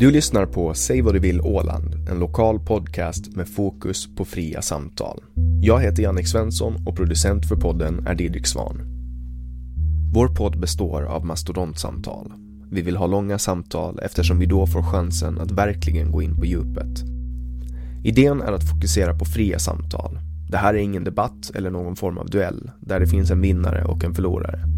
Du lyssnar på Säg vad du vill Åland, en lokal podcast med fokus på fria samtal. Jag heter Jannik Svensson och producent för podden är Didrik Svan. Vår podd består av mastodontsamtal. Vi vill ha långa samtal eftersom vi då får chansen att verkligen gå in på djupet. Idén är att fokusera på fria samtal. Det här är ingen debatt eller någon form av duell där det finns en vinnare och en förlorare.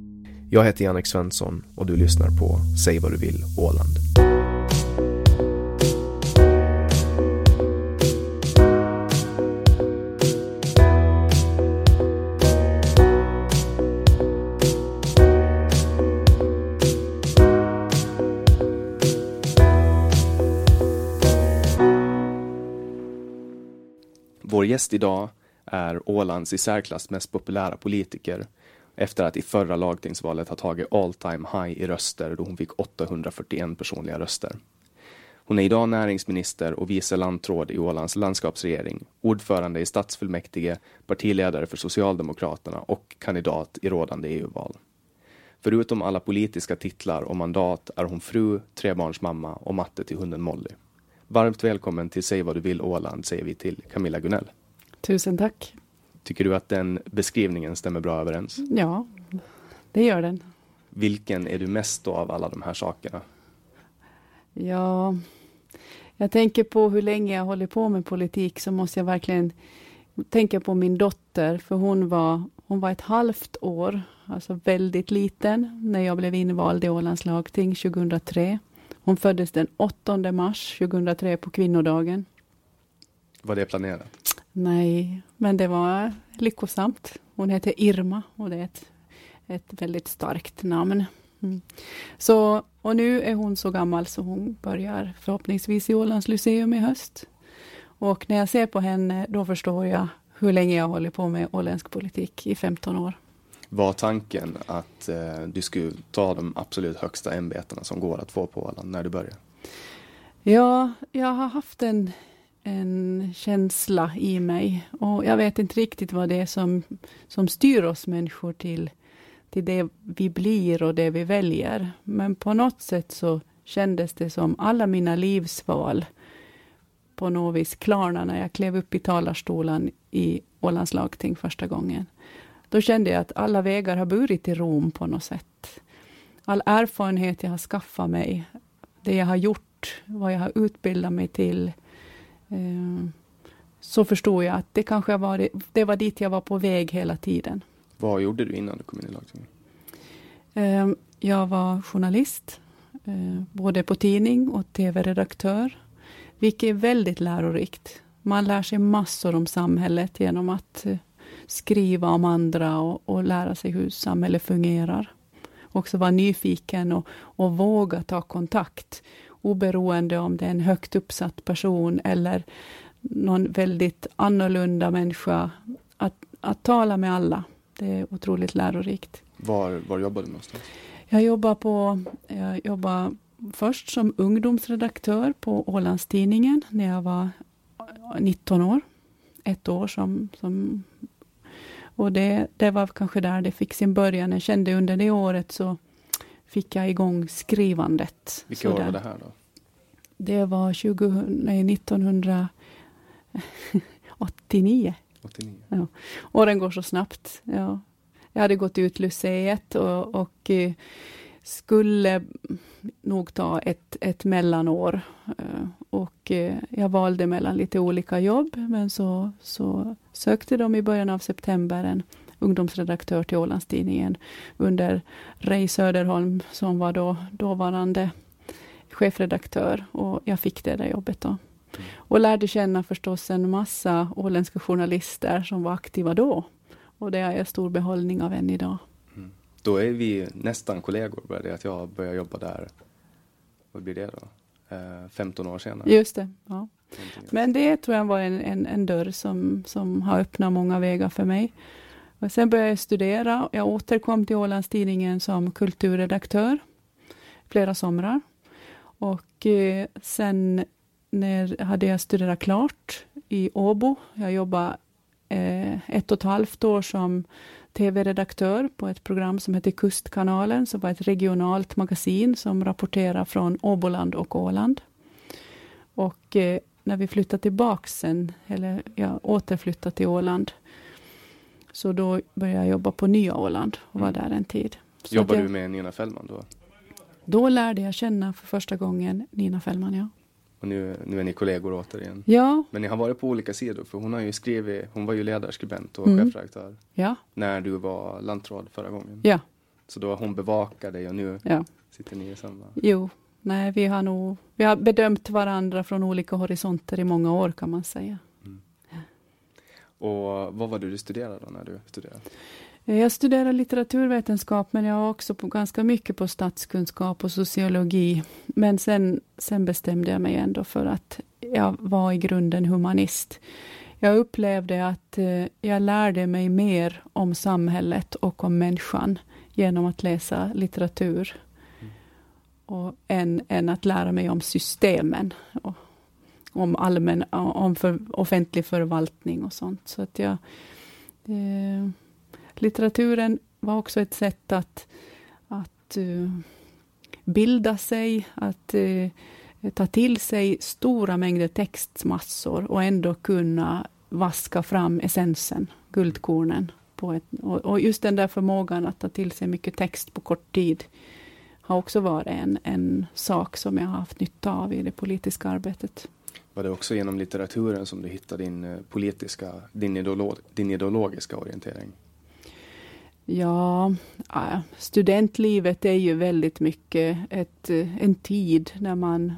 Jag heter Jannik Svensson och du lyssnar på Säg vad du vill Åland. Vår gäst idag är Ålands i särklass mest populära politiker efter att i förra lagtingsvalet ha tagit all time high i röster då hon fick 841 personliga röster. Hon är idag näringsminister och vice landtråd i Ålands landskapsregering, ordförande i stadsfullmäktige, partiledare för Socialdemokraterna och kandidat i rådande EU-val. Förutom alla politiska titlar och mandat är hon fru, trebarnsmamma och matte till hunden Molly. Varmt välkommen till Säg vad du vill Åland säger vi till Camilla Gunell. Tusen tack. Tycker du att den beskrivningen stämmer bra överens? Ja, det gör den. Vilken är du mest då av alla de här sakerna? Ja, jag tänker på hur länge jag håller på med politik så måste jag verkligen tänka på min dotter, för hon var, hon var ett halvt år, alltså väldigt liten, när jag blev invald i Ålands lagting 2003. Hon föddes den 8 mars 2003 på kvinnodagen. Var det planerat? Nej, men det var lyckosamt. Hon heter Irma och det är ett, ett väldigt starkt namn. Mm. Så, och nu är hon så gammal så hon börjar förhoppningsvis i Ålands Lyceum i höst. Och när jag ser på henne, då förstår jag hur länge jag håller på med åländsk politik, i 15 år. Var tanken att eh, du skulle ta de absolut högsta ämbetena som går att få på Åland när du började? Ja, jag har haft en, en känsla i mig och jag vet inte riktigt vad det är som, som styr oss människor till, till det vi blir och det vi väljer. Men på något sätt så kändes det som alla mina livsval på något vis klarna när jag klev upp i talarstolen i Ålands lagting första gången. Då kände jag att alla vägar har burit till Rom på något sätt. All erfarenhet jag har skaffat mig, det jag har gjort, vad jag har utbildat mig till, så förstod jag att det kanske var, det var dit jag var på väg hela tiden. Vad gjorde du innan du kom in i lagtinget? Eh, jag var journalist, eh, både på tidning och tv-redaktör, vilket är väldigt lärorikt. Man lär sig massor om samhället genom att eh, skriva om andra och, och lära sig hur samhället fungerar. Också vara nyfiken och, och våga ta kontakt, oberoende om det är en högt uppsatt person eller någon väldigt annorlunda människa. Att, att tala med alla, det är otroligt lärorikt. Var, var jobbar du någonstans? Jag jobbar, på, jag jobbar först som ungdomsredaktör på Ålandstidningen när jag var 19 år. Ett år som, som och det, det var kanske där det fick sin början. Jag kände under det året så fick jag igång skrivandet. Vilka år var det här då? Det var 20, nej, 1989. 89. Ja. Åren går så snabbt. Ja. Jag hade gått ut Luceet och, och eh, skulle nog ta ett, ett mellanår. Eh, och eh, jag valde mellan lite olika jobb, men så, så sökte de i början av september en ungdomsredaktör till Ålandstidningen under Ray Söderholm, som var då dåvarande chefredaktör. Och jag fick det där jobbet då. Och lärde känna förstås en massa åländska journalister som var aktiva då. Och det har jag stor behållning av än idag. Mm. Då är vi nästan kollegor, bara det att jag börjar jobba där. Vad blir det då? 15 eh, år senare. Just det. Ja. Men det tror jag var en, en, en, dörr som, som har öppnat många vägar för mig. Och sen började jag studera. Jag återkom till Ålandstidningen som kulturredaktör flera somrar. Och eh, sen när hade jag studerat klart i Åbo. Jag jobbade eh, ett och ett halvt år som tv-redaktör på ett program som heter Kustkanalen, som var ett regionalt magasin som rapporterar från Åboland och Åland. Och eh, när vi flyttade tillbaka sen, eller jag återflyttade till Åland, så då började jag jobba på Nya Åland och var mm. där en tid. Så Jobbar jag, du med Nina Fällman då? Då lärde jag känna för första gången Nina Fällman, ja. Och nu, nu är ni kollegor återigen. Ja. Men ni har varit på olika sidor för hon har ju skrivit, hon var ju ledarskribent och mm. chefredaktör. Ja. När du var lantråd förra gången. Ja. Så då har hon bevakat dig och nu ja. sitter ni i samma. Jo, nej vi har nog, vi har bedömt varandra från olika horisonter i många år kan man säga. Och vad var det du studerade då när du studerade? Jag studerar litteraturvetenskap, men jag har också på, ganska mycket på statskunskap och sociologi. Men sen, sen bestämde jag mig ändå för att jag var i grunden humanist. Jag upplevde att eh, jag lärde mig mer om samhället och om människan genom att läsa litteratur. Mm. Och, än, än att lära mig om systemen. Och, om allmän, om för, offentlig förvaltning och sånt. Så att jag... Eh, litteraturen var också ett sätt att, att uh, bilda sig, att uh, ta till sig stora mängder textmassor och ändå kunna vaska fram essensen, guldkornen. På ett, och, och, just den där förmågan att ta till sig mycket text på kort tid har också varit en, en sak som jag har haft nytta av i det politiska arbetet. Var det också genom litteraturen som du hittade din eh, politiska, din, ideolo din ideologiska orientering? Ja, studentlivet är ju väldigt mycket ett, eh, en tid när man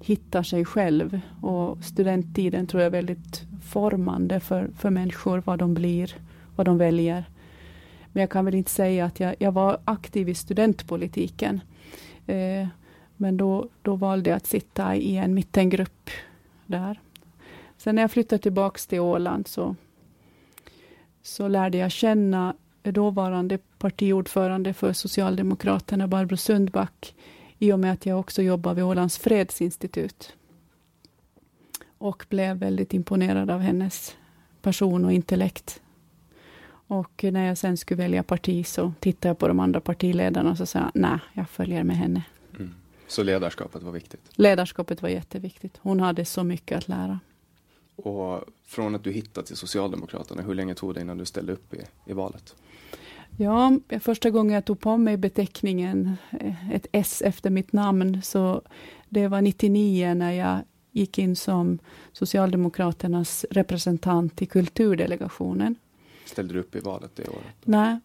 hittar sig själv. Och studenttiden tror jag är väldigt formande för, för människor, vad de blir, vad de väljer. Men jag kan väl inte säga att jag, jag var aktiv i studentpolitiken. Eh, men då, då valde jag att sitta i en mittengrupp där. Sen när jag flyttade tillbaka till Åland så, så lärde jag känna dåvarande partiordförande för Socialdemokraterna, Barbro Sundback, i och med att jag också jobbar vid Ålands fredsinstitut. Och blev väldigt imponerad av hennes person och intellekt. Och när jag sen skulle välja parti så tittade jag på de andra partiledarna och så sa jag, nej, jag följer med henne. Så ledarskapet var viktigt? Ledarskapet var jätteviktigt. Hon hade så mycket att lära. Och från att du hittade till Socialdemokraterna, hur länge tog det innan du ställde upp i, i valet? Ja, första gången jag tog på mig beteckningen, eh, ett S efter mitt namn, så det var 99 när jag gick in som Socialdemokraternas representant i kulturdelegationen. Ställde du upp i valet det året? Nej,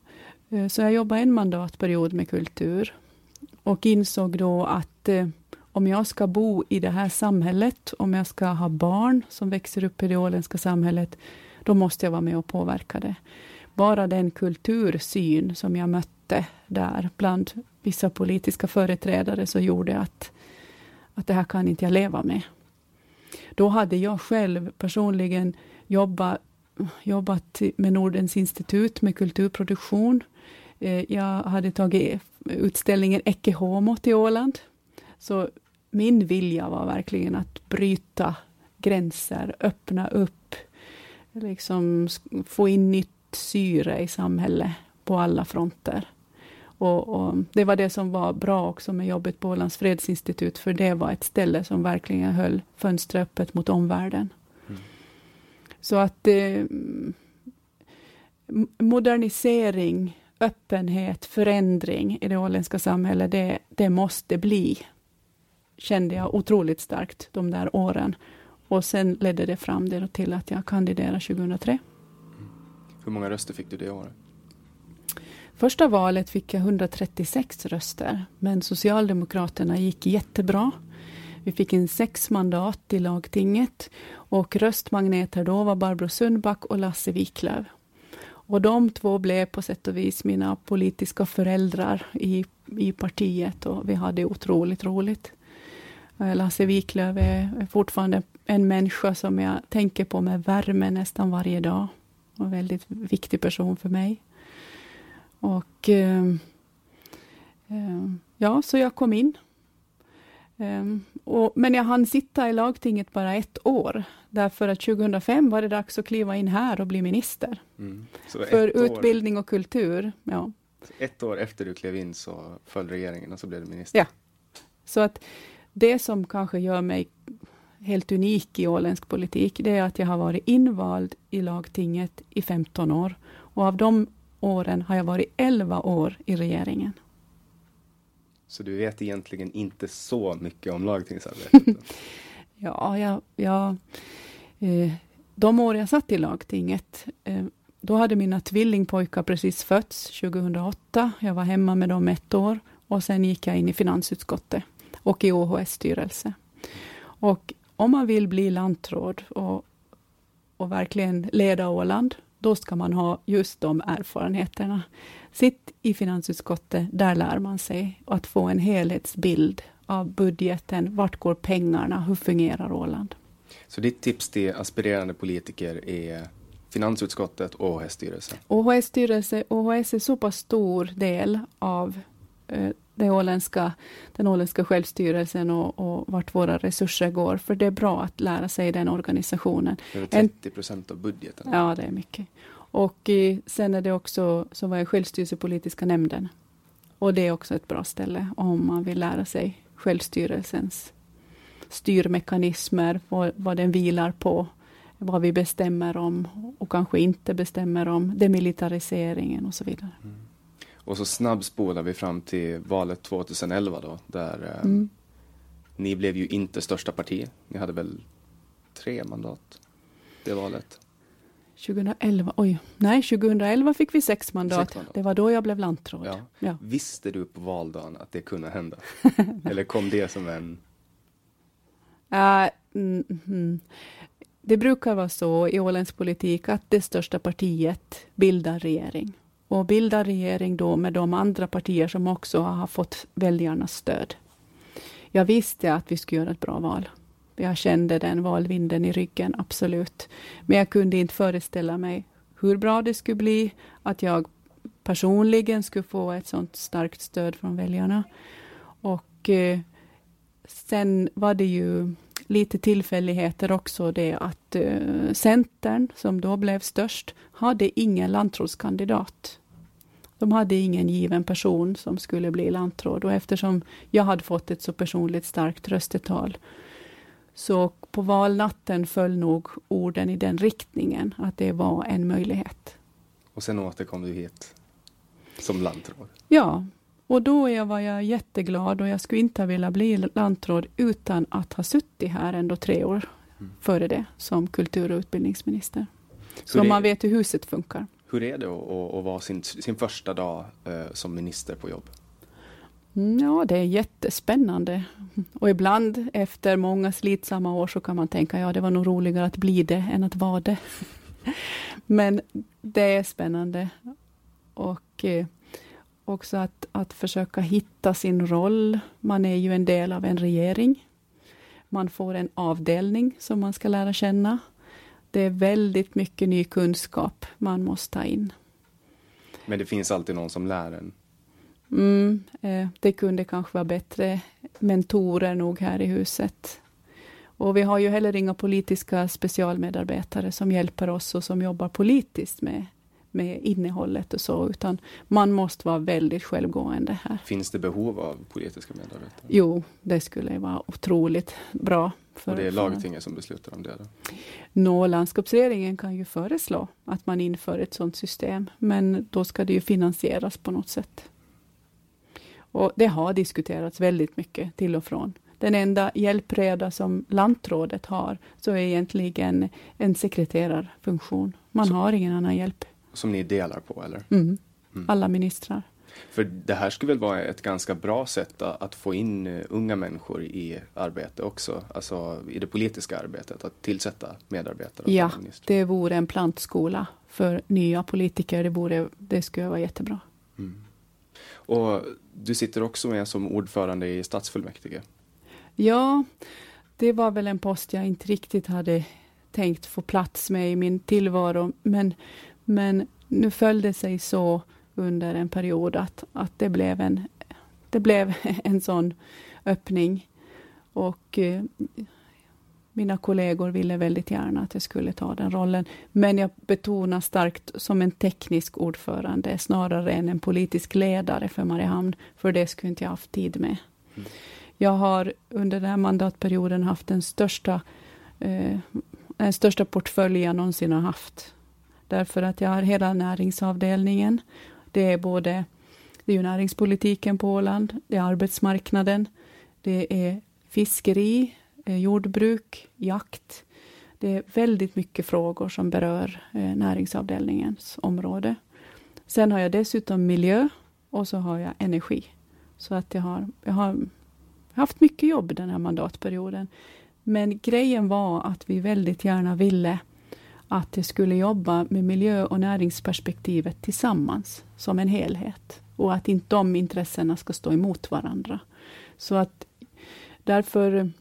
eh, så jag jobbade en mandatperiod med kultur och insåg då att eh, om jag ska bo i det här samhället, om jag ska ha barn som växer upp i det åländska samhället, då måste jag vara med och påverka det. Bara den kultursyn som jag mötte där bland vissa politiska företrädare, så gjorde att, att det här kan inte jag leva med. Då hade jag själv personligen jobbat, jobbat med Nordens institut med kulturproduktion. Eh, jag hade tagit utställningen Ecce Homo till Åland. Så min vilja var verkligen att bryta gränser, öppna upp, liksom få in nytt syre i samhället på alla fronter. Och, och, Det var det som var bra också med jobbet på Ålands fredsinstitut, för det var ett ställe som verkligen höll fönstret öppet mot omvärlden. Mm. Så att eh, modernisering, öppenhet, förändring i det åländska samhället, det, det måste bli, kände jag otroligt starkt de där åren. Och sen ledde det fram det till att jag kandiderade 2003. Mm. Hur många röster fick du det året? Första valet fick jag 136 röster, men Socialdemokraterna gick jättebra. Vi fick in sex mandat i lagtinget och röstmagneter då var Barbro Sundback och Lasse Wiklöf. Och de två blev på sätt och vis mina politiska föräldrar i, i partiet och vi hade otroligt roligt. Eh, Lasse Wiklöf är fortfarande en människa som jag tänker på med värme nästan varje dag. Och en väldigt viktig person för mig. Och eh, eh, ja, så jag kom in. Eh, och, men jag hann sitta i lagtinget bara ett år, därför att 2005 var det dags att kliva in här och bli minister. Mm. För utbildning och kultur. Ja. Ett år efter du klev in så föll regeringen och så blev du minister? Ja. Så att det som kanske gör mig helt unik i åländsk politik, det är att jag har varit invald i lagtinget i 15 år. Och av de åren har jag varit 11 år i regeringen. Så du vet egentligen inte så mycket om lagtingsarbetet? ja, jag, jag, eh, de år jag satt i lagtinget, eh, då hade mina tvillingpojkar precis fötts 2008. Jag var hemma med dem ett år och sen gick jag in i finansutskottet och i OHS styrelse. Och om man vill bli lantråd och, och verkligen leda Åland, då ska man ha just de erfarenheterna. Sitt i finansutskottet, där lär man sig att få en helhetsbild av budgeten. Vart går pengarna? Hur fungerar Åland? Så ditt tips till aspirerande politiker är finansutskottet och OHS-styrelse? OHS-styrelse, OHS är så pass stor del av eh, det åländska, den åländska självstyrelsen och, och vart våra resurser går. För det är bra att lära sig den organisationen. Är 30 procent av budgeten. Ja, det är mycket. Och eh, sen är det också, så var jag självstyrelsepolitiska nämnden. Och det är också ett bra ställe om man vill lära sig självstyrelsens styrmekanismer, vad, vad den vilar på, vad vi bestämmer om och kanske inte bestämmer om, demilitariseringen och så vidare. Mm. Och så snabbspolar vi fram till valet 2011 då, där eh, mm. ni blev ju inte största parti. Ni hade väl tre mandat det valet? 2011, oj, nej 2011 fick vi sex mandat. Sex mandat. Det var då jag blev lantråd. Ja. Ja. Visste du på valdagen att det kunde hända? Eller kom det som en... Uh, mm, mm. Det brukar vara så i åländsk politik att det största partiet bildar regering och bilda regering då med de andra partier som också har fått väljarnas stöd. Jag visste att vi skulle göra ett bra val. Jag kände den valvinden i ryggen, absolut. Men jag kunde inte föreställa mig hur bra det skulle bli, att jag personligen skulle få ett sånt starkt stöd från väljarna. Och eh, sen var det ju lite tillfälligheter också det att eh, Centern, som då blev störst, hade ingen lantrådskandidat. De hade ingen given person som skulle bli lantråd och eftersom jag hade fått ett så personligt starkt röstetal så på valnatten föll nog orden i den riktningen, att det var en möjlighet. Och sen återkom du hit som lantråd? Ja, och då var jag jätteglad och jag skulle inte velat bli lantråd utan att ha suttit här ändå tre år mm. före det som kultur och utbildningsminister. Så man vet hur huset funkar. Hur är det att, att vara sin, sin första dag eh, som minister på jobb? Mm, ja, det är jättespännande. Och ibland efter många slitsamma år så kan man tänka, ja det var nog roligare att bli det än att vara det. Men det är spännande. Och eh, också att, att försöka hitta sin roll. Man är ju en del av en regering. Man får en avdelning som man ska lära känna. Det är väldigt mycket ny kunskap man måste ta in. Men det finns alltid någon som lär en? Mm, eh, det kunde kanske vara bättre mentorer nog här i huset. Och vi har ju heller inga politiska specialmedarbetare som hjälper oss och som jobbar politiskt med med innehållet och så, utan man måste vara väldigt självgående här. Finns det behov av politiska medarbetare? Jo, det skulle vara otroligt bra. För, och det är lagtinget som beslutar om det? Då? Nå, landskapsregeringen kan ju föreslå att man inför ett sådant system, men då ska det ju finansieras på något sätt. Och det har diskuterats väldigt mycket till och från. Den enda hjälpreda som lantrådet har, så är egentligen en sekreterarfunktion. Man så. har ingen annan hjälp. Som ni delar på eller? Mm. Mm. Alla ministrar. För det här skulle väl vara ett ganska bra sätt att få in eh, unga människor i arbete också, alltså i det politiska arbetet, att tillsätta medarbetare? Ja, det vore en plantskola för nya politiker. Det, vore, det skulle vara jättebra. Mm. Och du sitter också med som ordförande i stadsfullmäktige? Ja, det var väl en post jag inte riktigt hade tänkt få plats med i min tillvaro, men men nu föll det sig så under en period att, att det, blev en, det blev en sån öppning. Och eh, mina kollegor ville väldigt gärna att jag skulle ta den rollen. Men jag betonar starkt som en teknisk ordförande snarare än en politisk ledare för Mariehamn, för det skulle inte jag haft tid med. Mm. Jag har under den här mandatperioden haft den största, eh, den största portfölj jag någonsin har haft. Därför att jag har hela näringsavdelningen. Det är både det är näringspolitiken på Åland, det är arbetsmarknaden, det är fiskeri, eh, jordbruk, jakt. Det är väldigt mycket frågor som berör eh, näringsavdelningens område. Sen har jag dessutom miljö och så har jag energi. Så att jag har, jag har haft mycket jobb den här mandatperioden. Men grejen var att vi väldigt gärna ville att det skulle jobba med miljö och näringsperspektivet tillsammans, som en helhet. Och att inte de intressena ska stå emot varandra. Så att därför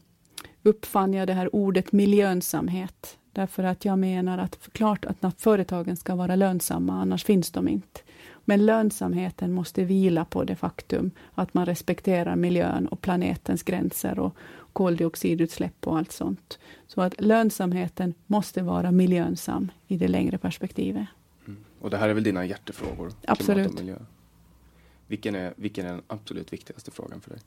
uppfann jag det här ordet miljönsamhet. Därför att jag menar att klart att företagen ska vara lönsamma, annars finns de inte. Men lönsamheten måste vila på det faktum att man respekterar miljön och planetens gränser och koldioxidutsläpp och allt sånt. Så att lönsamheten måste vara miljönsam i det längre perspektivet. Mm. Och det här är väl dina hjärtefrågor? Absolut. och miljö. Vilken är, vilken är den absolut viktigaste frågan för dig?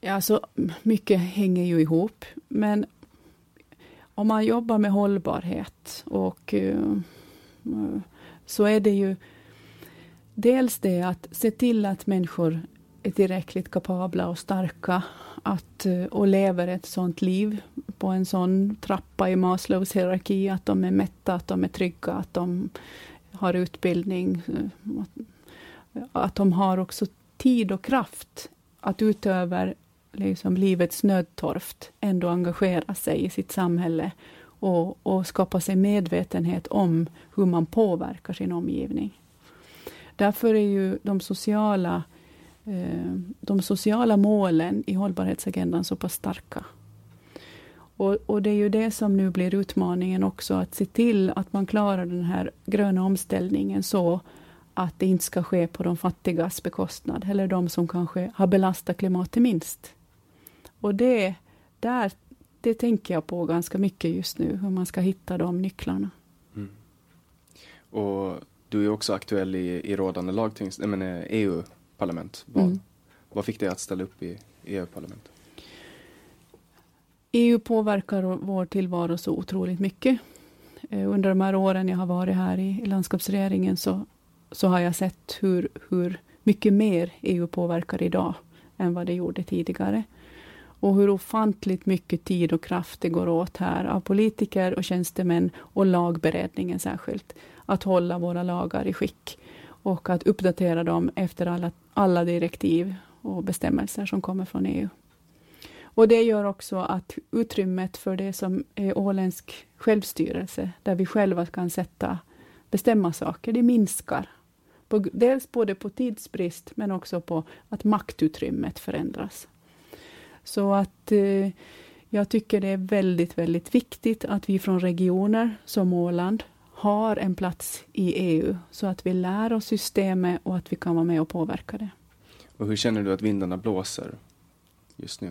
Ja, alltså, mycket hänger ju ihop, men om man jobbar med hållbarhet och uh, så är det ju dels det att se till att människor är tillräckligt kapabla och starka att, eh, och lever ett sånt liv på en sån trappa i Maslows hierarki, att de är mätta, att de är trygga, att de har utbildning, eh, att de har också tid och kraft att utöver liksom livets nödtorft ändå engagera sig i sitt samhälle och, och skapa sig medvetenhet om hur man påverkar sin omgivning. Därför är ju de sociala, Eh, de sociala målen i hållbarhetsagendan så pass starka. Och, och, det är ju det som nu blir utmaningen också, att se till att man klarar den här gröna omställningen så att det inte ska ske på de fattigas bekostnad, eller de som kanske har belastat klimatet minst. Och det, där, det tänker jag på ganska mycket just nu, hur man ska hitta de nycklarna. Mm. Och du är också aktuell i, i rådande lagtings, eh, EU-parlament. Vad, mm. vad fick dig att ställa upp i EU-parlamentet? EU påverkar vår tillvaro så otroligt mycket. Eh, under de här åren jag har varit här i, i landskapsregeringen så, så har jag sett hur, hur mycket mer EU påverkar idag än vad det gjorde tidigare. Och hur ofantligt mycket tid och kraft det går åt här av politiker och tjänstemän och lagberedningen särskilt. Att hålla våra lagar i skick och att uppdatera dem efter alla, alla direktiv och bestämmelser som kommer från EU. Och det gör också att utrymmet för det som är åländsk självstyrelse, där vi själva kan sätta, bestämma saker, det minskar. På, dels både på tidsbrist, men också på att maktutrymmet förändras. Så att eh, jag tycker det är väldigt, väldigt viktigt att vi från regioner som Åland har en plats i EU, så att vi lär oss systemet och att vi kan vara med och påverka det. Och hur känner du att vindarna blåser just nu?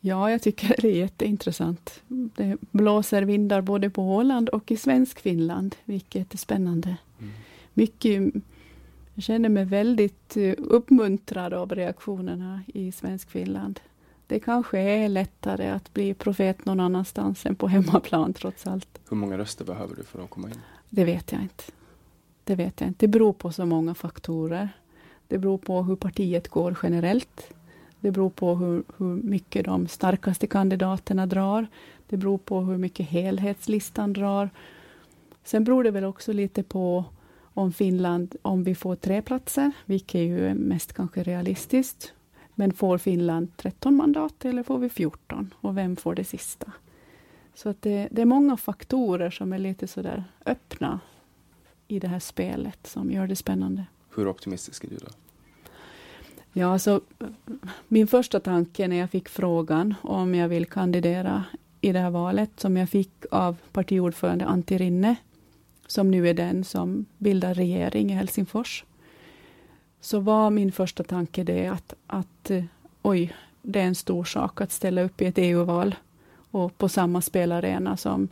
Ja, jag tycker det är jätteintressant. Det blåser vindar både på Åland och i svensk Finland, vilket är spännande. Mm. Mycket, jag känner mig väldigt eh, uppmuntrad av reaktionerna i svensk Finland. Det kanske är lättare att bli profet någon annanstans än på hemmaplan, trots allt. Hur många röster behöver du för att komma in? Det vet jag inte. Det vet jag inte. Det beror på så många faktorer. Det beror på hur partiet går generellt. Det beror på hur, hur mycket de starkaste kandidaterna drar. Det beror på hur mycket helhetslistan drar. Sen beror det väl också lite på om Finland, om vi får tre platser, vilket ju är mest kanske realistiskt. Men får Finland 13 mandat eller får vi 14? Och vem får det sista? Så att det, det är många faktorer som är lite sådär öppna i det här spelet som gör det spännande. Hur optimistisk är du då? Ja, alltså, min första tanke när jag fick frågan om jag vill kandidera i det här valet, som jag fick av partiordförande Antti Rinne, som nu är den som bildar regering i Helsingfors, så var min första tanke det att, att eh, oj, det är en stor sak att ställa upp i ett EU-val och på samma spelarena som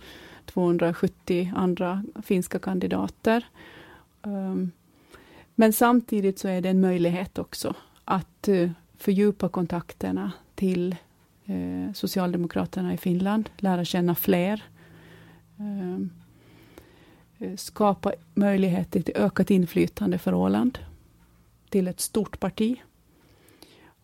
270 andra finska kandidater. Um, men samtidigt så är det en möjlighet också att uh, fördjupa kontakterna till uh, Socialdemokraterna i Finland, lära känna fler. Ehm, skapa möjligheter till ökat inflytande för Åland, till ett stort parti.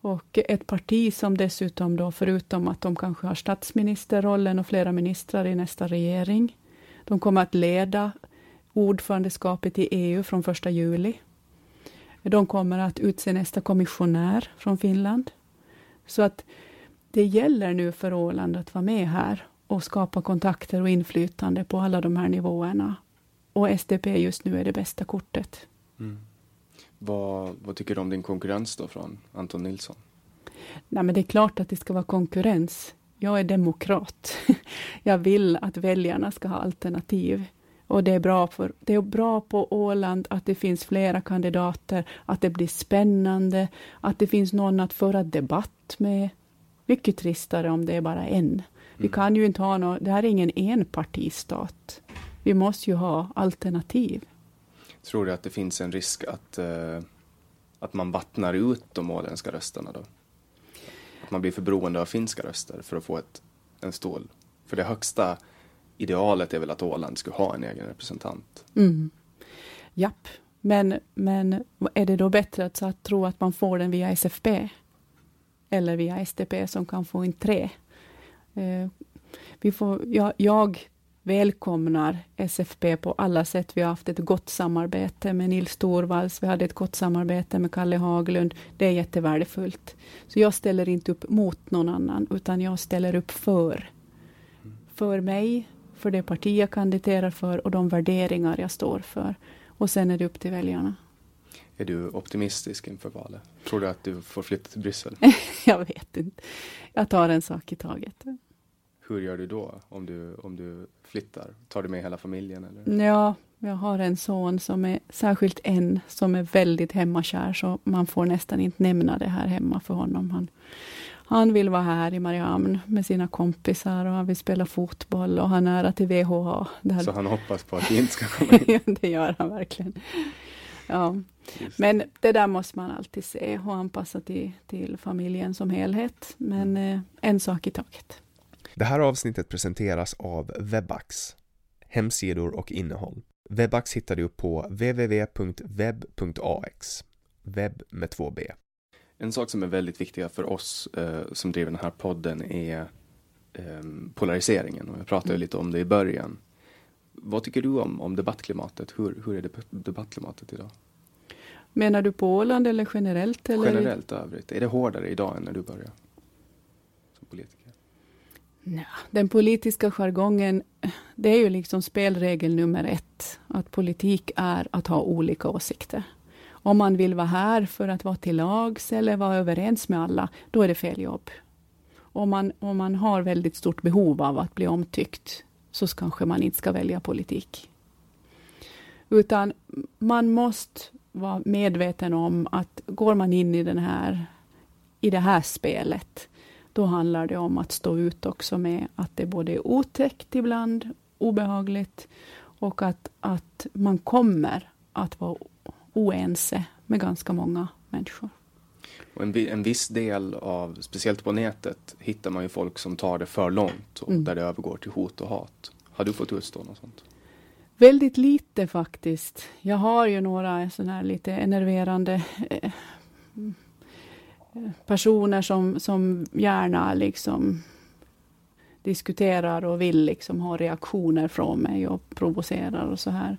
Och ett parti som dessutom då, förutom att de kanske har statsministerrollen och flera ministrar i nästa regering, de kommer att leda ordförandeskapet i EU från 1 juli. De kommer att utse nästa kommissionär från Finland. Så att det gäller nu för Åland att vara med här och skapa kontakter och inflytande på alla de här nivåerna. Och SDP just nu är det bästa kortet. Mm. Vad, vad, tycker du om din konkurrens då från Anton Nilsson? Nej, men det är klart att det ska vara konkurrens. Jag är demokrat. Jag vill att väljarna ska ha alternativ. Och det är, bra för, det är bra på Åland att det finns flera kandidater, att det blir spännande, att det finns någon att föra debatt med. Mycket tristare om det är bara en. Vi mm. kan ju inte ha något, det här är ingen enpartistat. Vi måste ju ha alternativ. Tror du att det finns en risk att, uh, att man vattnar ut de åländska rösterna då? Att man blir för beroende av finska röster för att få ett, en stål? För det högsta idealet är väl att Åland skulle ha en egen representant? Mm. Japp, men, men är det då bättre att, att tro att man får den via SFP? Eller via SDP som kan få in tre? Uh, vi får, jag, jag välkomnar SFP på alla sätt. Vi har haft ett gott samarbete med Nils Torvalds, vi hade ett gott samarbete med Kalle Haglund. Det är jättevärdefullt. Så jag ställer inte upp mot någon annan, utan jag ställer upp för, för mig, för det parti jag kandiderar för och de värderingar jag står för. Och sen är det upp till väljarna. Är du optimistisk inför valet? Tror du att du får flytta till Bryssel? jag vet inte. Jag tar en sak i taget. Hur gör du då om du, om du flyttar? Tar du med hela familjen? Eller? Ja, jag har en son som är, särskilt en, som är väldigt hemmakär, så man får nästan inte nämna det här hemma för honom. Han, han vill vara här i Mariehamn med sina kompisar och han vill spela fotboll och han är nära till VHA. Så han hoppas på att det inte ska komma in? det gör han verkligen. Ja. Men det där måste man alltid se och anpassa till, till familjen som helhet. Men mm. eh, en sak i taget. Det här avsnittet presenteras av Webax, hemsidor och innehåll. Webax hittar du på www.web.ax, webb med två b. En sak som är väldigt viktiga för oss eh, som driver den här podden är eh, polariseringen och jag pratade mm. lite om det i början. Vad tycker du om, om debattklimatet? Hur, hur är debattklimatet idag? Menar du på Åland eller generellt? Eller? Generellt övrigt. Är det hårdare idag än när du började som politiker? Nej, den politiska jargongen, det är ju liksom spelregel nummer ett. Att politik är att ha olika åsikter. Om man vill vara här för att vara till lags eller vara överens med alla, då är det fel jobb. Om man, om man har väldigt stort behov av att bli omtyckt, så kanske man inte ska välja politik. Utan man måste vara medveten om att går man in i, den här, i det här spelet, då handlar det om att stå ut också med att det både är otäckt ibland, obehagligt, och att, att man kommer att vara oense med ganska många människor. Och en, en viss del av, speciellt på nätet, hittar man ju folk som tar det för långt och mm. där det övergår till hot och hat. Har du fått utstå något sånt? Väldigt lite faktiskt. Jag har ju några sådana här lite enerverande eh, personer som, som gärna liksom diskuterar och vill liksom ha reaktioner från mig och provocerar och så här.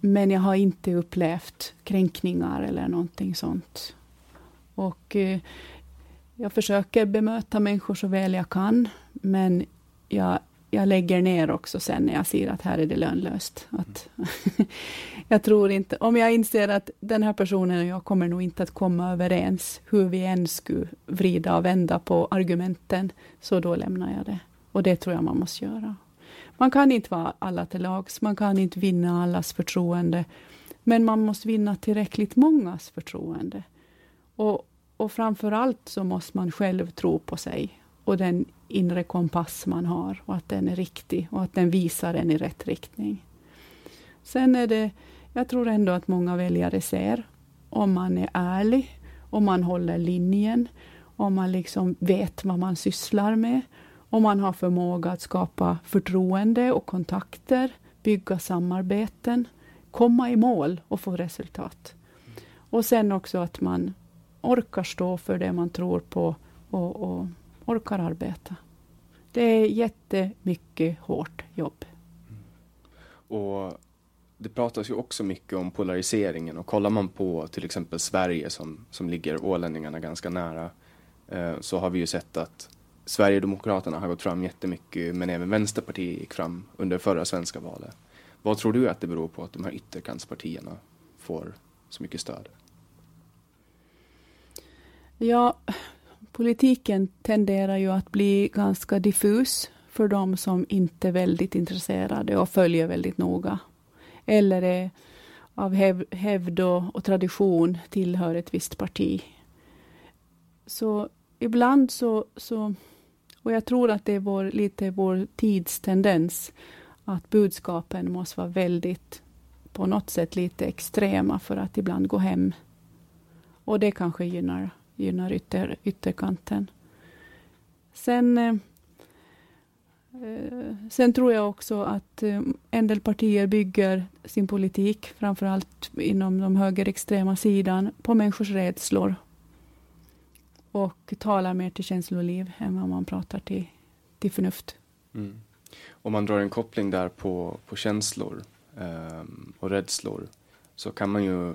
Men jag har inte upplevt kränkningar eller någonting sånt. Och eh, jag försöker bemöta människor så väl jag kan, men jag jag lägger ner också sen när jag ser att här är det lönlöst. Att jag tror inte, om jag inser att den här personen och jag kommer nog inte att komma överens, hur vi än skulle vrida och vända på argumenten, så då lämnar jag det. Och det tror jag man måste göra. Man kan inte vara alla till lags, man kan inte vinna allas förtroende, men man måste vinna tillräckligt mångas förtroende. Och, och framför allt så måste man själv tro på sig och den inre kompass man har och att den är riktig och att den visar en i rätt riktning. Sen är det, jag tror ändå att många väljare ser om man är ärlig, om man håller linjen, om man liksom vet vad man sysslar med, om man har förmåga att skapa förtroende och kontakter, bygga samarbeten, komma i mål och få resultat. Och sen också att man orkar stå för det man tror på och, och orkar arbeta. Det är jättemycket hårt jobb. Och det pratas ju också mycket om polariseringen och kollar man på till exempel Sverige som, som ligger ålänningarna ganska nära eh, så har vi ju sett att Sverigedemokraterna har gått fram jättemycket men även Vänsterpartiet gick fram under förra svenska valet. Vad tror du att det beror på att de här ytterkantspartierna får så mycket stöd? Ja, politiken tenderar ju att bli ganska diffus för de som inte är väldigt intresserade och följer väldigt noga. Eller är av hävd och, och tradition tillhör ett visst parti. Så ibland så, så, och jag tror att det är vår, lite vår tids tendens, att budskapen måste vara väldigt, på något sätt lite extrema för att ibland gå hem. Och det kanske gynnar gynnar ytter, ytterkanten. Sen, eh, sen tror jag också att eh, en del partier bygger sin politik, framför allt inom de högerextrema sidan, på människors rädslor. Och talar mer till känsloliv än vad man pratar till, till förnuft. Mm. Om man drar en koppling där på, på känslor eh, och rädslor så kan man ju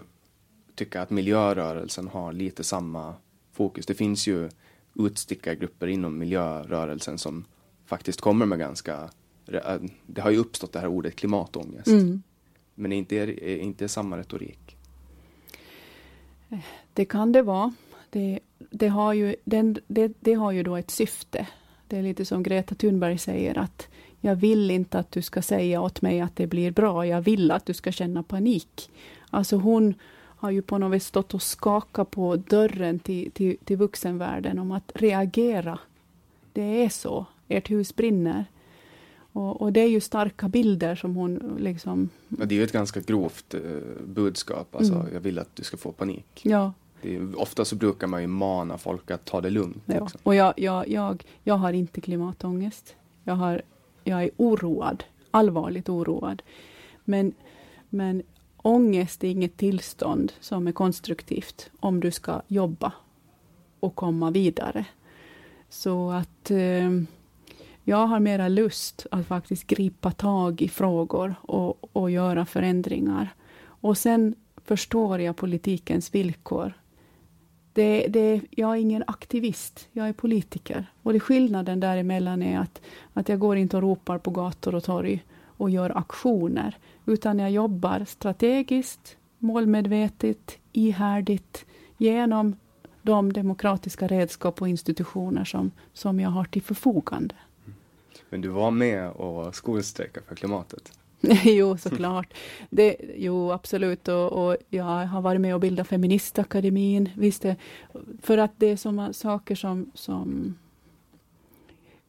tycka att miljörörelsen har lite samma fokus. Det finns ju utstickargrupper inom miljörörelsen som faktiskt kommer med ganska, det har ju uppstått det här ordet klimatångest. Mm. Men inte, är inte samma retorik? Det kan det vara. Det, det, har ju, den, det, det har ju då ett syfte. Det är lite som Greta Thunberg säger att jag vill inte att du ska säga åt mig att det blir bra. Jag vill att du ska känna panik. Alltså hon har ju på något vis stått och skakat på dörren till, till, till vuxenvärlden om att reagera. Det är så. Ert hus brinner. Och, och, det är ju starka bilder som hon liksom... Ja, det är ju ett ganska grovt eh, budskap. Alltså, mm. jag vill att du ska få panik. Ja. Är, ofta så brukar man ju mana folk att ta det lugnt. Ja. Liksom. Och jag, jag, jag, jag har inte klimatångest. Jag, har, jag är oroad. Allvarligt oroad. Men, men ångest är inget tillstånd som är konstruktivt om du ska jobba och komma vidare. Så att eh, jag har mera lust att faktiskt gripa tag i frågor och, och göra förändringar. Och sen förstår jag politikens villkor. Det, det, jag är ingen aktivist, jag är politiker. Och det skillnaden däremellan är att, att jag går inte och ropar på gator och torg och gör aktioner, utan jag jobbar strategiskt, målmedvetet, ihärdigt genom de demokratiska redskap och institutioner som, som jag har till förfogande. Men du var med och skolstrejkade för klimatet? jo, såklart. Det, jo, absolut. Och, och, jag har varit med och bildat Feministakademin. Visst det, för att det är sådana saker som, som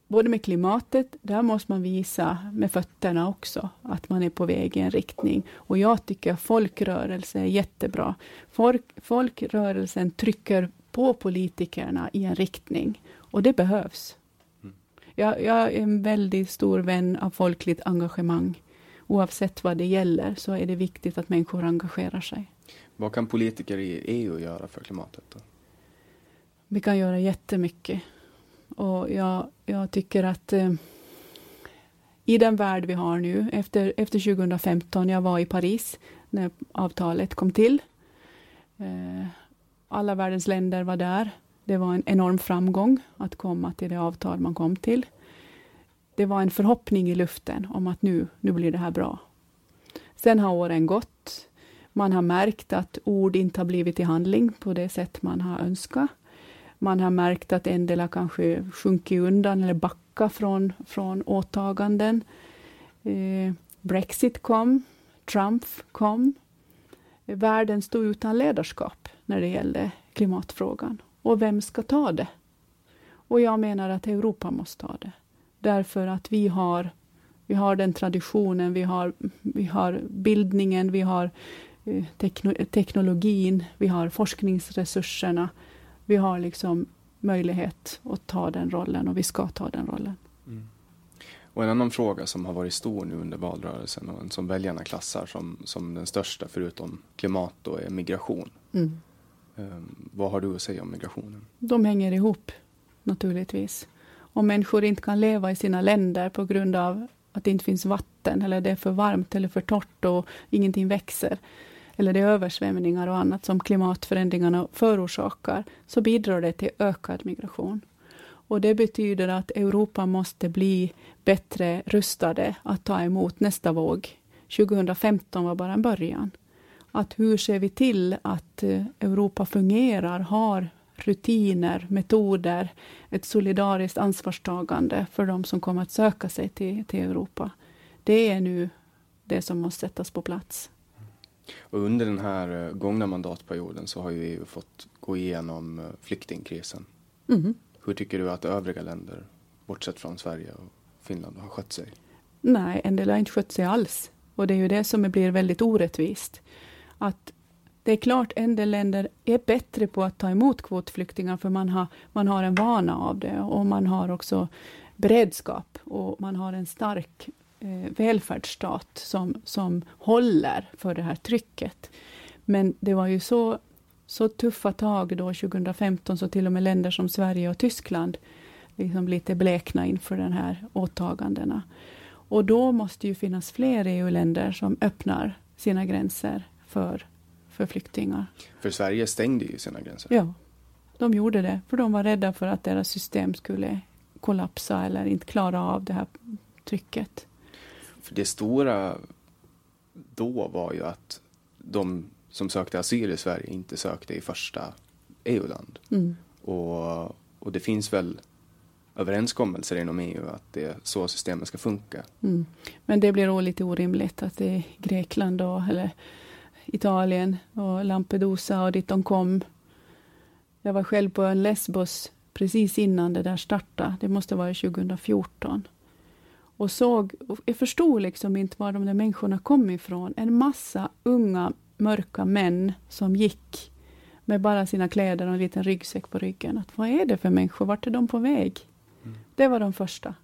både med klimatet, där måste man visa med fötterna också, att man är på väg i en riktning. Och jag tycker folkrörelse är jättebra. Folk, folkrörelsen trycker på politikerna i en riktning, och det behövs. Mm. Jag, jag är en väldigt stor vän av folkligt engagemang. Oavsett vad det gäller, så är det viktigt att människor engagerar sig. Vad kan politiker i EU göra för klimatet? Då? Vi kan göra jättemycket. Och jag, jag tycker att eh, i den värld vi har nu, efter, efter 2015, jag var i Paris när avtalet kom till. Eh, alla världens länder var där. Det var en enorm framgång att komma till det avtal man kom till. Det var en förhoppning i luften om att nu, nu blir det här bra. Sen har åren gått. Man har märkt att ord inte har blivit till handling på det sätt man har önskat. Man har märkt att en del har kanske sjunkit undan eller backat från, från åtaganden. Eh, Brexit kom, Trump kom. Världen stod utan ledarskap när det gällde klimatfrågan. Och vem ska ta det? Och jag menar att Europa måste ta det. Därför att vi har, vi har den traditionen, vi har, vi har bildningen, vi har eh, teknologin, vi har forskningsresurserna vi har liksom möjlighet att ta den rollen och vi ska ta den rollen. Mm. Och en annan fråga som har varit stor nu under valrörelsen och som väljarna klassar som, som den största förutom klimat då är migration. Mm. Um, vad har du att säga om migrationen? De hänger ihop naturligtvis. Om människor inte kan leva i sina länder på grund av att det inte finns vatten eller det är för varmt eller för torrt och ingenting växer, eller det är översvämningar och annat som klimatförändringarna förorsakar, så bidrar det till ökad migration. Och det betyder att Europa måste bli bättre rustade att ta emot nästa våg. 2015 var bara en början. Att hur ser vi till att eh, Europa fungerar, har rutiner, metoder, ett solidariskt ansvarstagande för de som kommer att söka sig till, till Europa. Det är nu det som måste sättas på plats. Och under den här eh, gångna mandatperioden så har ju EU fått gå igenom eh, flyktingkrisen. Mm. Hur tycker du att övriga länder, bortsett från Sverige och Finland, har skött sig? Nej, en del har inte skött sig alls. Och det är ju det som blir väldigt orättvist. Att det är klart en del länder är bättre på att ta emot kvotflyktingar, för man har, man har en vana av det och man har också beredskap och man har en stark eh, välfärdsstat som, som håller för det här trycket. Men det var ju så, så tuffa tag då 2015, så till och med länder som Sverige och Tyskland liksom lite blekna inför de här åtagandena. Och då måste ju finnas fler EU-länder som öppnar sina gränser för, för flyktingar. För Sverige stängde ju sina gränser. Ja, de gjorde det, för de var rädda för att deras system skulle kollapsa eller inte klara av det här trycket. För det stora då var ju att de som sökte asyl i Sverige inte sökte i första EU-land. Mm. Och, och det finns väl överenskommelser inom EU att det är så systemet ska funka. Mm. Men det blir då lite orimligt att det är Grekland då, eller Italien och Lampedusa och dit de kom. Jag var själv på en Lesbos precis innan det där startade. Det måste vara 2014. Och såg, jag förstod liksom inte var de där människorna kom ifrån. En massa unga mörka män som gick med bara sina kläder och en liten ryggsäck på ryggen. Att, vad är det för människor? Vart är de på väg? Mm. Det var de första.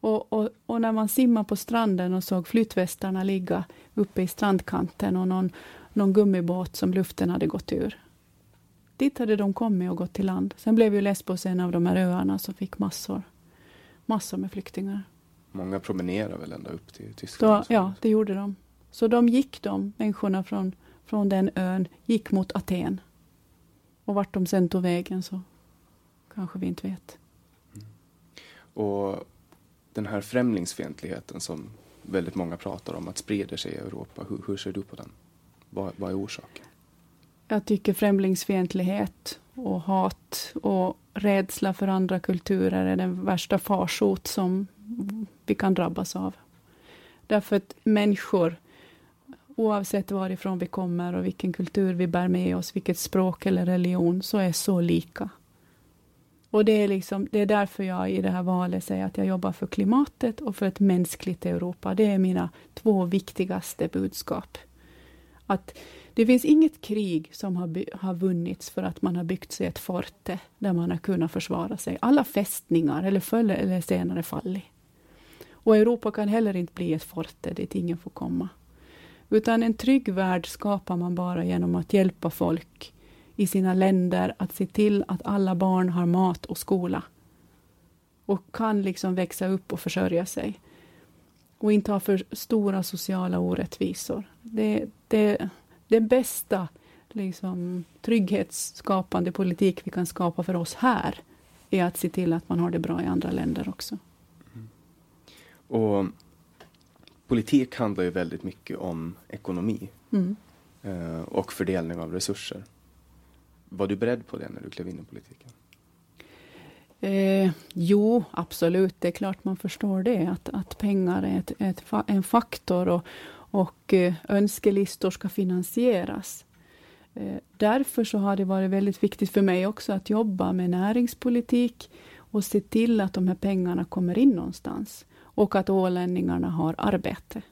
Och, och, och, när man simmade på stranden och såg flytvästarna ligga uppe i strandkanten och någon, någon gummibåt som luften hade gått ur. Dit hade de kommit och gått till land. Sen blev ju Lesbos en av de här öarna som fick massor, massor med flyktingar. Många promenerar väl ända upp till Tyskland? Då, ja, det gjorde de. Så de gick, de människorna från, från den ön, gick mot Aten. Och vart de sen tog vägen så kanske vi inte vet. Mm. Och den här främlingsfientligheten som väldigt många pratar om att sprider sig i Europa, hur, hur ser du på den? Vad, vad är orsaken? Jag tycker främlingsfientlighet och hat och rädsla för andra kulturer är den värsta farsot som vi kan drabbas av. Därför att människor, oavsett varifrån vi kommer och vilken kultur vi bär med oss, vilket språk eller religion, så är så lika. Och det är, liksom, det är därför jag i det här valet säger att jag jobbar för klimatet och för ett mänskligt Europa. Det är mina två viktigaste budskap. Att det finns inget krig som har, har vunnits för att man har byggt sig ett forte där man har kunnat försvara sig. Alla fästningar, eller förr eller senare, fallit. Och Europa kan heller inte bli ett forte dit ingen får komma. Utan en trygg värld skapar man bara genom att hjälpa folk i sina länder att se till att alla barn har mat och skola. Och kan liksom växa upp och försörja sig. Och inte ha för stora sociala orättvisor. Det, det, det bästa liksom, trygghetsskapande politik vi kan skapa för oss här är att se till att man har det bra i andra länder också. Och politik handlar ju väldigt mycket om ekonomi mm. Eh, och fördelning av resurser. Var du beredd på det när du klev in i politiken? Eh, jo, absolut. Det är klart man förstår det. Att, att pengar är ett, ett, en faktor och, och eh, önskelistor ska finansieras. Eh, därför så har det varit väldigt viktigt för mig också att jobba med näringspolitik och se till att de här pengarna kommer in någonstans. Och att ålänningarna har arbete.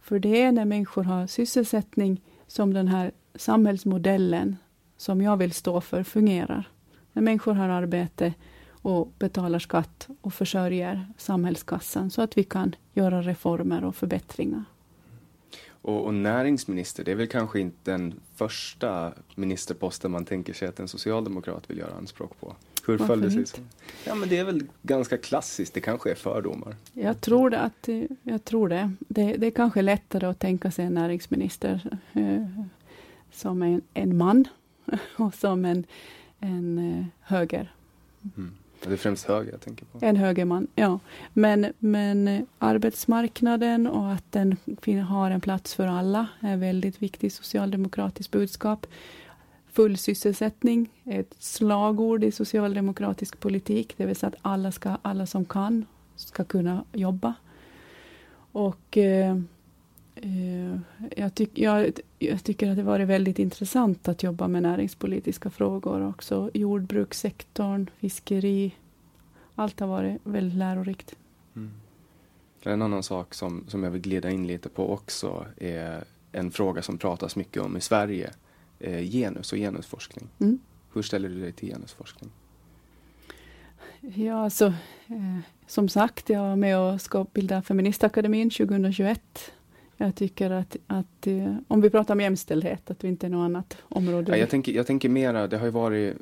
För det är när människor har sysselsättning som den här samhällsmodellen som jag vill stå för fungerar. När människor har arbete och betalar skatt och försörjer samhällskassan så att vi kan göra reformer och förbättringar. Och, och, näringsminister, det är väl kanske inte den första ministerposten man tänker sig att en socialdemokrat vill göra anspråk på? Det sig? Ja, men det är väl ganska klassiskt, det kanske är fördomar. Jag tror det. Att, jag tror det. det. Det är kanske lättare att tänka sig en näringsminister eh, som en, en man och som en, en eh, höger. Mm. Det är främst höger jag tänker på. En högerman, ja. Men, men eh, arbetsmarknaden och att den har en plats för alla är väldigt viktigt socialdemokratiskt budskap. Full sysselsättning är ett slagord i socialdemokratisk politik, det vill säga att alla, ska, alla som kan ska kunna jobba. Och eh, Eh, jag, tyck, jag, jag, tycker att det varit väldigt intressant att jobba med näringspolitiska frågor också. Jordbrukssektorn, fiskeri. Allt har varit väldigt lärorikt. Mm. En annan sak som, som jag vill glida in lite på också är en fråga som pratas mycket om i Sverige. Eh, genus och genusforskning. Mm. Hur ställer du dig till genusforskning? Ja, alltså, eh, som sagt, jag var med och ska bilda Feministakademin 2021 jag tycker att, att eh, om vi pratar om jämställdhet, att vi inte är något annat område. Ja, jag, tänker, jag tänker mera, det har ju varit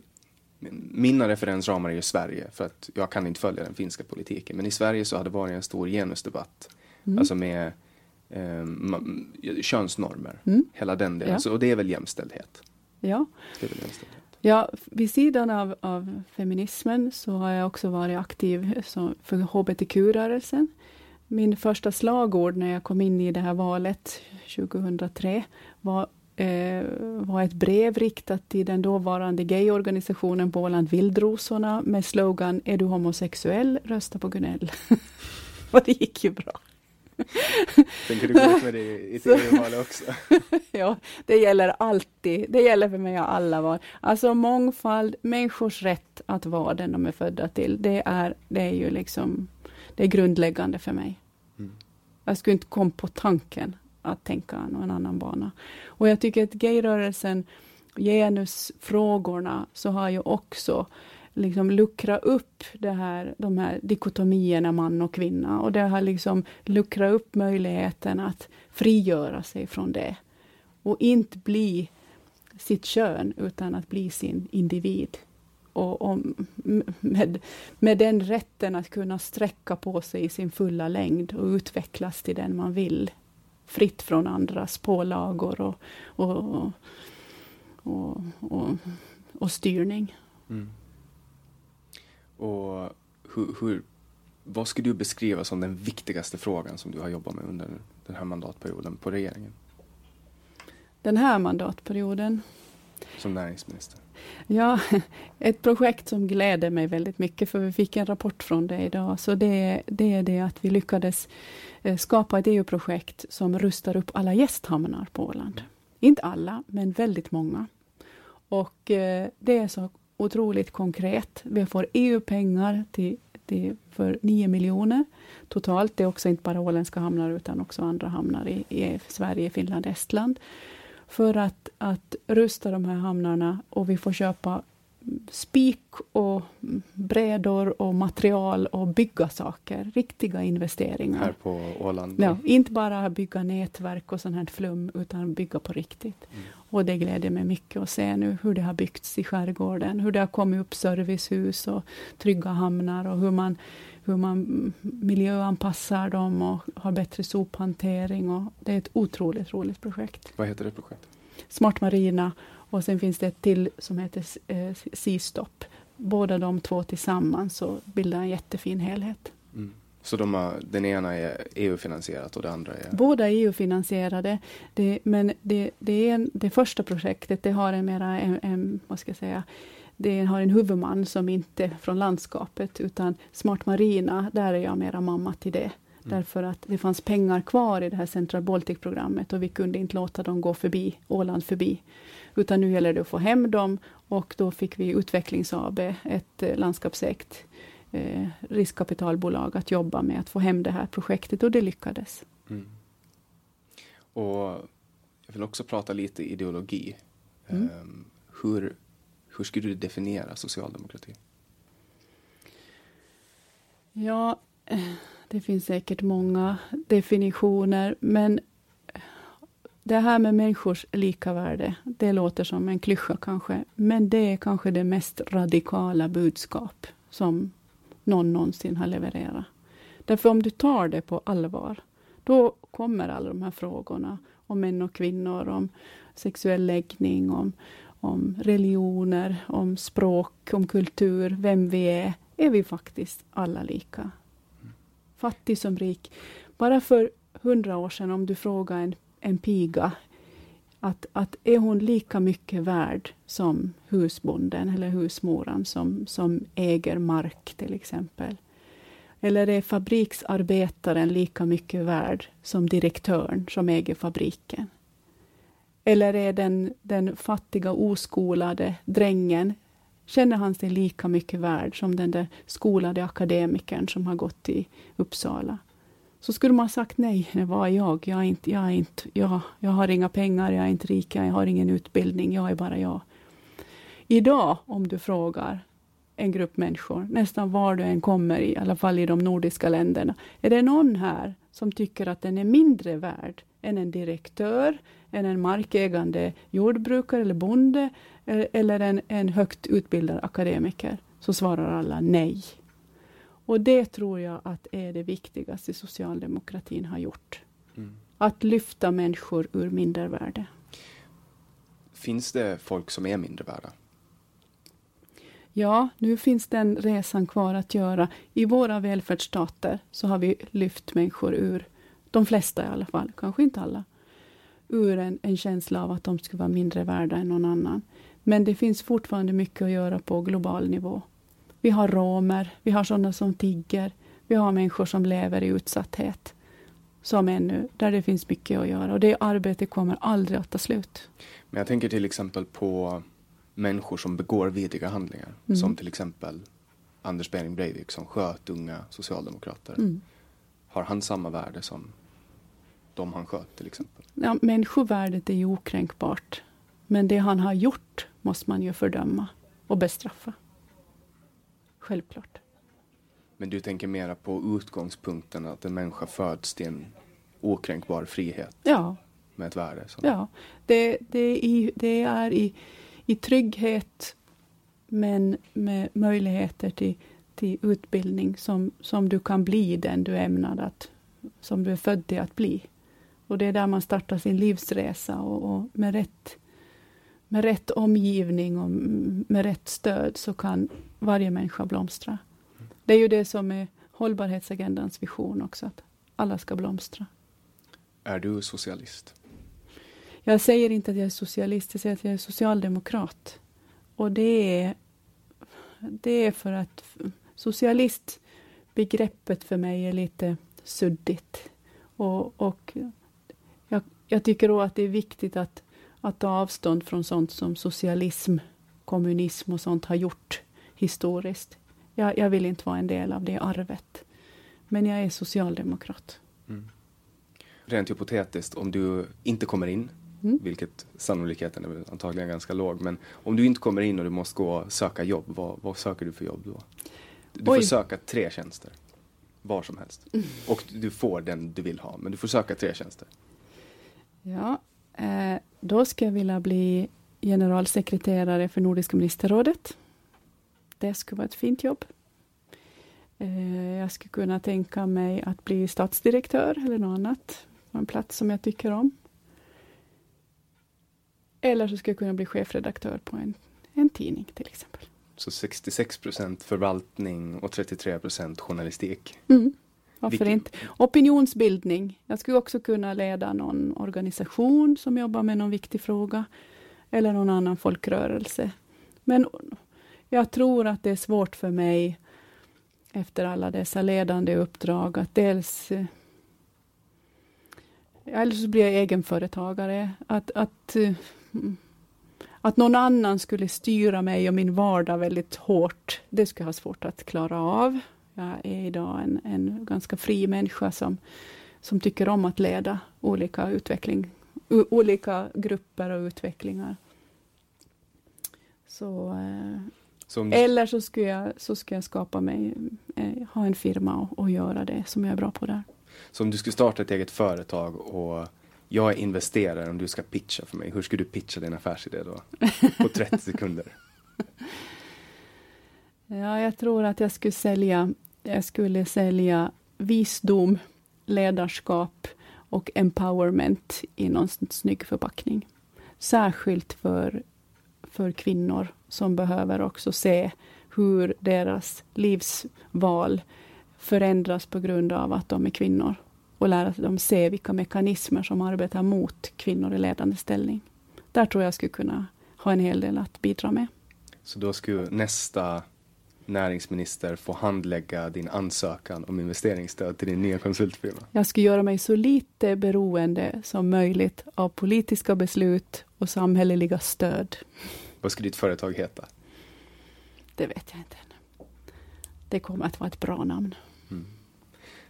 mina referensramar är ju Sverige, för att jag kan inte följa den finska politiken. Men i Sverige så har det varit en stor genusdebatt. Mm. Alltså med eh, könsnormer, mm. hela den delen. Ja. Så, och det är väl jämställdhet? Ja. Det är väl jämställdhet. Ja, vid sidan av, av feminismen så har jag också varit aktiv som, för hbtq-rörelsen. Min första slagord när jag kom in i det här valet 2003 var, eh, var ett brev riktat till den dåvarande gayorganisationen på Åland Vildrosorna med slogan Är du homosexuell, rösta på Gunell. Och det gick ju bra. Tänker du gå ut med det i ett EU-val också? ja, det gäller alltid. Det gäller för mig i alla val. Alltså mångfald, människors rätt att vara den de är födda till. Det är, det är ju liksom, det är grundläggande för mig. Mm. Jag skulle inte komma på tanken att tänka någon annan bana. Och jag tycker att gayrörelsen, genusfrågorna, så har ju också liksom luckra upp det här, de här dikotomierna man och kvinna. Och det har liksom luckrat upp möjligheten att frigöra sig från det. Och inte bli sitt kön, utan att bli sin individ. Och, och med, med den rätten att kunna sträcka på sig i sin fulla längd och utvecklas till den man vill. Fritt från andras pålagor och, och, och, och, och styrning. Mm. Och hur, hur, vad skulle du beskriva som den viktigaste frågan som du har jobbat med under den här mandatperioden på regeringen? Den här mandatperioden? Som näringsminister? Ja, ett projekt som gläder mig väldigt mycket, för vi fick en rapport från det idag. Så det, det är det att vi lyckades eh, skapa ett EU-projekt som rustar upp alla gästhamnar på Åland. Mm. Inte alla, men väldigt många. Och eh, det är så otroligt konkret. Vi får EU-pengar till, till, för 9 miljoner totalt. Det är också inte bara åländska hamnar utan också andra hamnar i, i Sverige, Finland, Estland. För att, att rusta de här hamnarna och vi får köpa spik och brädor och material och bygga saker. Riktiga investeringar. Här på Åland? Ja, inte bara bygga nätverk och sånt här flum, utan bygga på riktigt. Mm. Och det gläder mig mycket att se nu hur det har byggts i skärgården, hur det har kommit upp servicehus och trygga hamnar och hur man, hur man miljöanpassar dem och har bättre sophantering. Och det är ett otroligt roligt projekt. Vad heter det projektet? Smart Marina och sen finns det ett till som heter eh, Seastop. Båda de två tillsammans så bildar en jättefin helhet. Mm. Så de har, den ena är EU-finansierat och det andra är? Båda är EU-finansierade. Det, men det, det, är en, det första projektet det har en mera, en, en, vad ska jag säga, det har en huvudman som inte är från landskapet, utan Smart Marina, där är jag mera mamma till det. Mm. Därför att det fanns pengar kvar i det här Central Baltic-programmet och vi kunde inte låta dem gå förbi, Åland förbi. Utan nu gäller det att få hem dem och då fick vi Utvecklings AB, ett eh, landskapsägt eh, riskkapitalbolag, att jobba med att få hem det här projektet och det lyckades. Mm. Och jag vill också prata lite ideologi. Mm. Um, hur, hur skulle du definiera socialdemokrati? Ja, eh, det finns säkert många definitioner, men det här med människors lika värde, det låter som en klyscha kanske, men det är kanske det mest radikala budskap som någon någonsin har levererat. Därför om du tar det på allvar, då kommer alla de här frågorna om män och kvinnor, om sexuell läggning, om, om religioner, om språk, om kultur, vem vi är, är vi faktiskt alla lika. Fattig som rik. Bara för hundra år sedan, om du frågar en en piga, att, att är hon lika mycket värd som husbonden eller husmoran som, som äger mark till exempel? Eller är fabriksarbetaren lika mycket värd som direktören som äger fabriken? Eller är den, den fattiga oskolade drängen, känner han sig lika mycket värd som den där skolade akademikern som har gått i Uppsala? Så skulle man sagt nej, det var jag. Jag, är inte, jag, är inte, jag, jag har inga pengar, jag är inte rik, jag har ingen utbildning, jag är bara jag. Idag, om du frågar en grupp människor, nästan var du än kommer, i alla fall i de nordiska länderna, är det någon här som tycker att den är mindre värd än en direktör, än en markägande jordbrukare eller bonde, eller en, en högt utbildad akademiker, så svarar alla nej. Och det tror jag att är det viktigaste socialdemokratin har gjort. Mm. Att lyfta människor ur mindervärde. Finns det folk som är mindre värda? Ja, nu finns den resan kvar att göra. I våra välfärdsstater så har vi lyft människor ur, de flesta i alla fall, kanske inte alla, ur en, en känsla av att de skulle vara mindre värda än någon annan. Men det finns fortfarande mycket att göra på global nivå. Vi har romer, vi har sådana som tigger, vi har människor som lever i utsatthet. Som ännu, där det finns mycket att göra och det arbetet kommer aldrig att ta slut. Men jag tänker till exempel på människor som begår vidriga handlingar. Mm. Som till exempel Anders Behring Breivik som sköt unga socialdemokrater. Mm. Har han samma värde som de han sköt till exempel? Ja, människovärdet är ju okränkbart. Men det han har gjort måste man ju fördöma och bestraffa. Självklart. Men du tänker mera på utgångspunkten att en människa föds till en okränkbar frihet? Ja. Med ett värde? Så. Ja, det, det, är i, det är i, i trygghet men med möjligheter till, till utbildning som, som du kan bli den du är ämnad att, som du är född till att bli. Och det är där man startar sin livsresa och, och med, rätt, med rätt omgivning och med rätt stöd så kan varje människa blomstra. Det är ju det som är hållbarhetsagendans vision också, att alla ska blomstra. Är du socialist? Jag säger inte att jag är socialist, jag säger att jag är socialdemokrat. Och det är, det är för att socialistbegreppet för mig är lite suddigt. Och, och jag, jag, tycker då att det är viktigt att, att ta avstånd från sånt som socialism, kommunism och sånt har gjort historiskt. Jag, jag vill inte vara en del av det arvet. Men jag är socialdemokrat. Mm. Rent hypotetiskt, om du inte kommer in, mm. vilket sannolikheten är antagligen ganska låg, men om du inte kommer in och du måste gå och söka jobb, vad, vad söker du för jobb då? Du Oj. får söka tre tjänster, var som helst. Mm. Och du får den du vill ha, men du får söka tre tjänster. Ja, eh, då ska jag vilja bli generalsekreterare för Nordiska ministerrådet. Det skulle vara ett fint jobb. Eh, jag skulle kunna tänka mig att bli statsdirektör eller något annat. En plats som jag tycker om. Eller så skulle jag kunna bli chefredaktör på en, en tidning till exempel. Så 66 procent förvaltning och 33 procent journalistik? Mm. Varför Vilken... inte? Opinionsbildning. Jag skulle också kunna leda någon organisation som jobbar med någon viktig fråga. Eller någon annan folkrörelse. Men jag tror att det är svårt för mig efter alla dessa ledande uppdrag att dels eh, eller så blir jag egenföretagare. Att, att, eh, att någon annan skulle styra mig och min vardag väldigt hårt, det skulle jag ha svårt att klara av. Jag är idag en, en ganska fri människa som, som tycker om att leda olika utveckling, olika grupper och utvecklingar. Så, eh, som... Eller så skulle, jag, så skulle jag skapa mig, eh, ha en firma och, och, göra det som jag är bra på där. Så om du skulle starta ett eget företag och jag är investerare om du ska pitcha för mig, hur skulle du pitcha din affärsidé då? På 30 sekunder. Ja, jag tror att jag skulle sälja, jag skulle sälja visdom, ledarskap och empowerment i någon snygg förpackning. Särskilt för, för kvinnor som behöver också se hur deras livsval förändras på grund av att de är kvinnor och lära dem se vilka mekanismer som arbetar mot kvinnor i ledande ställning. Där tror jag skulle kunna ha en hel del att bidra med. Så då skulle nästa näringsminister få handlägga din ansökan om investeringsstöd till din nya konsultfirma? Jag skulle göra mig så lite beroende som möjligt av politiska beslut och samhälleliga stöd. Vad skulle ditt företag heta? Det vet jag inte ännu. Det kommer att vara ett bra namn. Mm.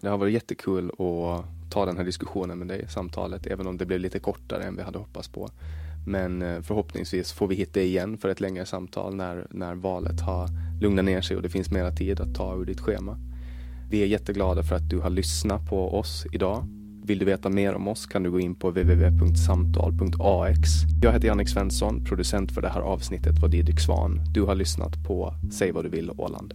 Det har varit jättekul att ta den här diskussionen med dig, samtalet, även om det blev lite kortare än vi hade hoppats på. Men eh, förhoppningsvis får vi hit dig igen för ett längre samtal när, när valet har lugnat ner sig och det finns mera tid att ta ur ditt schema. Vi är jätteglada för att du har lyssnat på oss idag. Vill du veta mer om oss kan du gå in på www.samtal.ax. Jag heter Jannik Svensson, producent för det här avsnittet var Didrik Svan. Du har lyssnat på Säg vad du vill Åland.